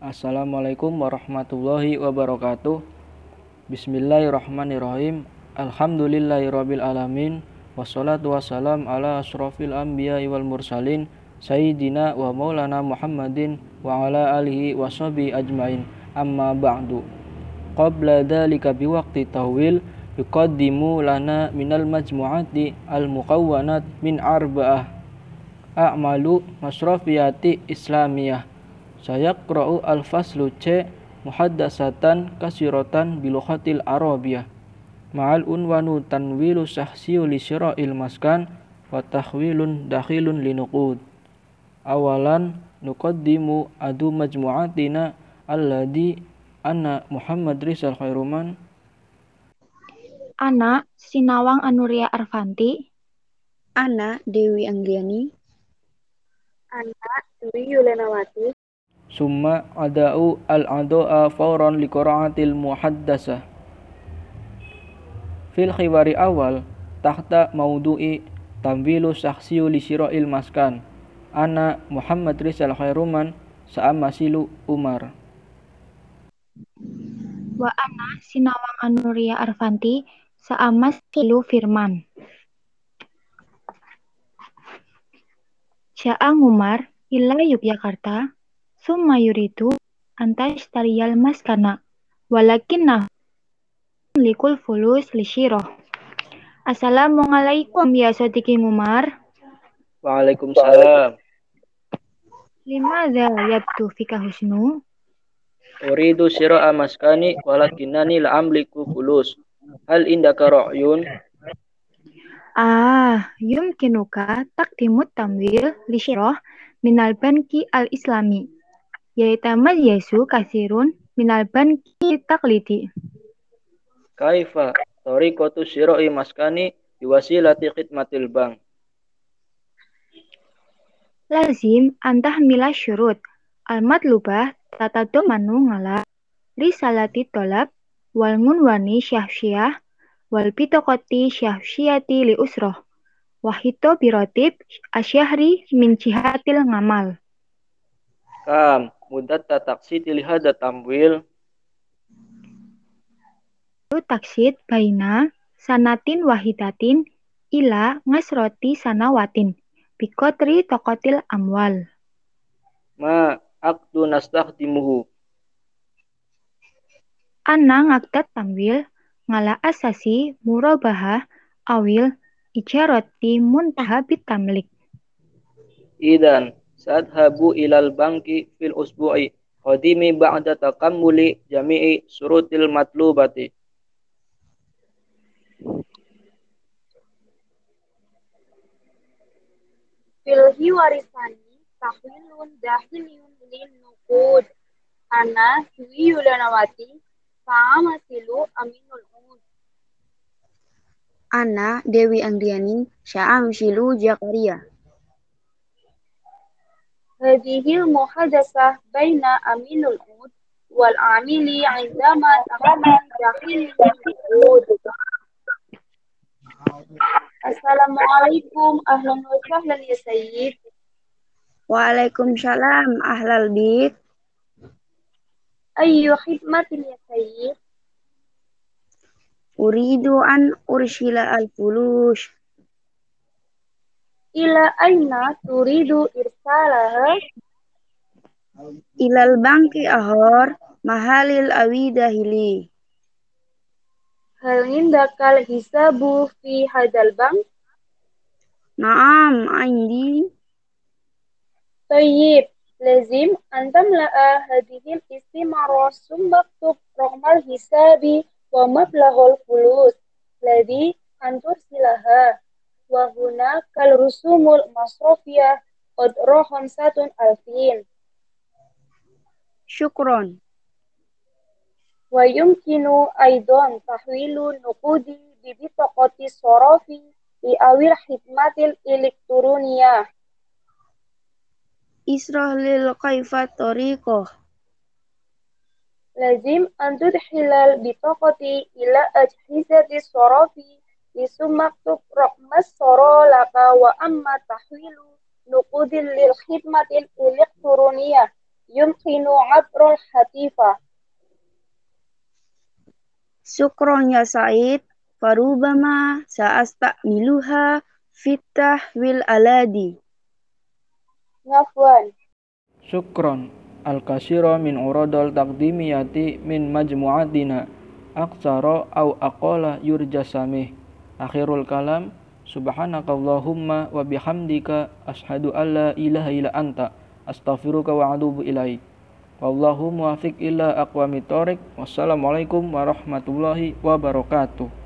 Assalamualaikum warahmatullahi wabarakatuh. Bismillahirrahmanirrahim. Alhamdulillahirabbil. Wassalatu wassalam ala asrofil anbiya wal mursalin sayyidina wa maulana Muhammadin wa ala alihi wa ajmain. Amma ba'du. Qabla dhalika biwaqti tawil yuqaddimu lana minal majmu'ati al-muqawwanat min arba'ah a'malu masrafiyati islamiyah sayaqra'u al-faslu C muhaddasatan kasiratan bilughatil arabiyah ma'al unwanu tanwilu sahsiyu li syira'il maskan wa tahwilun dakhilun linuqud awalan nuqaddimu adu majmu'atina alladhi anna Muhammad Rizal Khairuman Ana Sinawang Anuria Arvanti. Ana Dewi Anggiani. Ana Dwi Yulenawati. Summa ada'u al-ado'a fauran li qira'atil muhaddasah. Fil khiwari awal tahta maudu'i tamwilu saksiyu li syira'il maskan. Ana Muhammad Rizal Khairuman sa'amasilu Umar. Wa ana Sinawang Anuria Arvanti Saamas Kilu Firman. Sya'ang Umar ila Yogyakarta summa yuridu antas tariyal maskana walakinna likul fulus lishiroh. Assalamualaikum ya Sodiki Umar. Waalaikumsalam. Limadha yabtu fika husnu? Uridu syira'a maskani walakinani la'amliku fulus. Hal indaka ra'yun? Ah, yumkinuka takdimut tamwil li syirah minal banki al-islami. Yaitamal yesu kasirun minal banki taklidi. Kaifa tariqatu syira'i maskani biwasilati khidmatil bank. Lazim antah mila syurut al-matlubah tatadumanu ngala risalati tolab wal ngunwani syahsyah wal bitokoti syahsyati li usroh wahito birotib asyahri min jihatil ngamal Kam mudat taksiti lihada tamwil. Taksid baina sanatin wahidatin ila ngasroti sanawatin bikotri tokotil amwal. Ma akdu nastakhdimuhu Ana ngakdat tamwil ngala asasi murabahah awil ijaroti muntaha bitamlik. Idan sadhabu ilal banki fil usbu'i qadimi ba'da takammuli jami'i surutil matlubati. Filhi warisani tahwilun dahiliyun lin nuqud. Ana Dwi Yulanawati Fa'amasilu Aminul Ud. Ana Dewi Anggiani. Sya'amsilu Jakaria. Hadihil muhadasah baina Aminul Ud wal amili indama tahammul dahiliyun nuqud. Assalamualaikum ahlan ya Sayyid. Waalaikumsalam ahlal bait. Ayyu khidmatin ya Sayyid. Uridu an ursila al-fulus. Ila aina turidu irsalah Ilal bangki ahor mahalil awidahili. Hal indakal hisabu fi hadal bank? Naam, aindi Tayyib, lazim antam la'a hadihil istimara sumbaktub rohmal hisabi wa mablahul fulus. ladhi antur silaha. Wahuna kal rusumul masrofiyah od rohon satun alfin. Syukron. Wa aidon tahwilu nukudi bibitokoti sorofi li awil hikmatil elektronia. Israh lil Lazim torikoh. hilal antudhilal bitokoti ila ajhizati sorofi isu maktub rokmas soro laka wa amma tahwilu nukudil lil khidmatin ilik turuniyah yumkinu abrol hatifa. Sukronya Said, farubama sa'astamiluha fitah wil aladi. Ngafwan. syukron al-kasiro min uradol takdimiyati min majmu'atina aksaro au akola yurjasamih. Akhirul kalam. Subhanakallahumma wa bihamdika ashadu an la ilaha illa anta astaghfiruka wa atubu ilaik. Wallahu muwafiq ila aqwamit thoriq. Wassalamualaikum warahmatullahi wabarakatuh.